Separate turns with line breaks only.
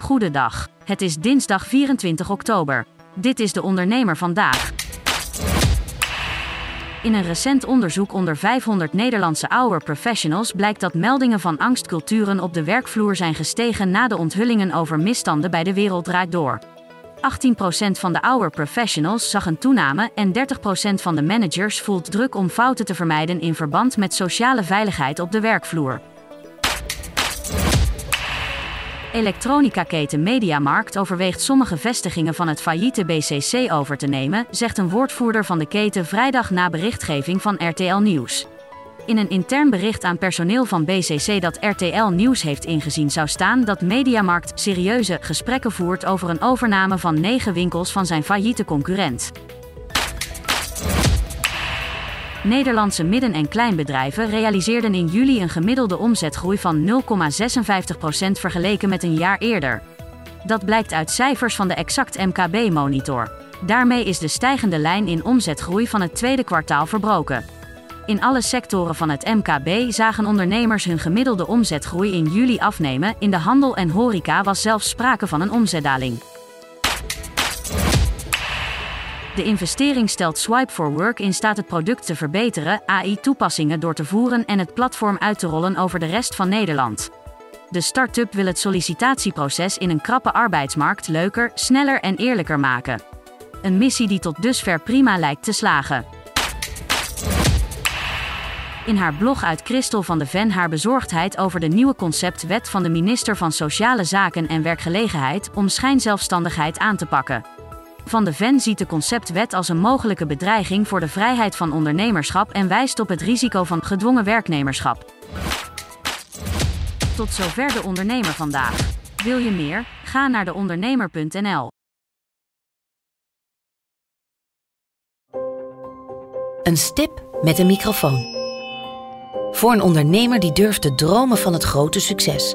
Goedendag. Het is dinsdag 24 oktober. Dit is de ondernemer vandaag. In een recent onderzoek onder 500 Nederlandse hour professionals blijkt dat meldingen van angstculturen op de werkvloer zijn gestegen na de onthullingen over misstanden bij de Wereld Draait Door. 18% van de hour professionals zag een toename en 30% van de managers voelt druk om fouten te vermijden in verband met sociale veiligheid op de werkvloer. Elektronica-keten Mediamarkt overweegt sommige vestigingen van het failliete BCC over te nemen, zegt een woordvoerder van de keten vrijdag na berichtgeving van RTL Nieuws. In een intern bericht aan personeel van BCC dat RTL Nieuws heeft ingezien zou staan dat Mediamarkt serieuze gesprekken voert over een overname van negen winkels van zijn failliete concurrent. Nederlandse midden- en kleinbedrijven realiseerden in juli een gemiddelde omzetgroei van 0,56% vergeleken met een jaar eerder. Dat blijkt uit cijfers van de Exact MKB-monitor. Daarmee is de stijgende lijn in omzetgroei van het tweede kwartaal verbroken. In alle sectoren van het MKB zagen ondernemers hun gemiddelde omzetgroei in juli afnemen. In de handel en horeca was zelfs sprake van een omzetdaling. De investering stelt Swipe for Work in staat het product te verbeteren, AI-toepassingen door te voeren en het platform uit te rollen over de rest van Nederland. De start-up wil het sollicitatieproces in een krappe arbeidsmarkt leuker, sneller en eerlijker maken. Een missie die tot dusver prima lijkt te slagen. In haar blog uit Christel van de Ven haar bezorgdheid over de nieuwe conceptwet van de minister van Sociale Zaken en Werkgelegenheid om schijnzelfstandigheid aan te pakken. Van de Ven ziet de conceptwet als een mogelijke bedreiging voor de vrijheid van ondernemerschap en wijst op het risico van gedwongen werknemerschap. Tot zover de ondernemer vandaag. Wil je meer? Ga naar deondernemer.nl.
Een stip met een microfoon. Voor een ondernemer die durft te dromen van het grote succes.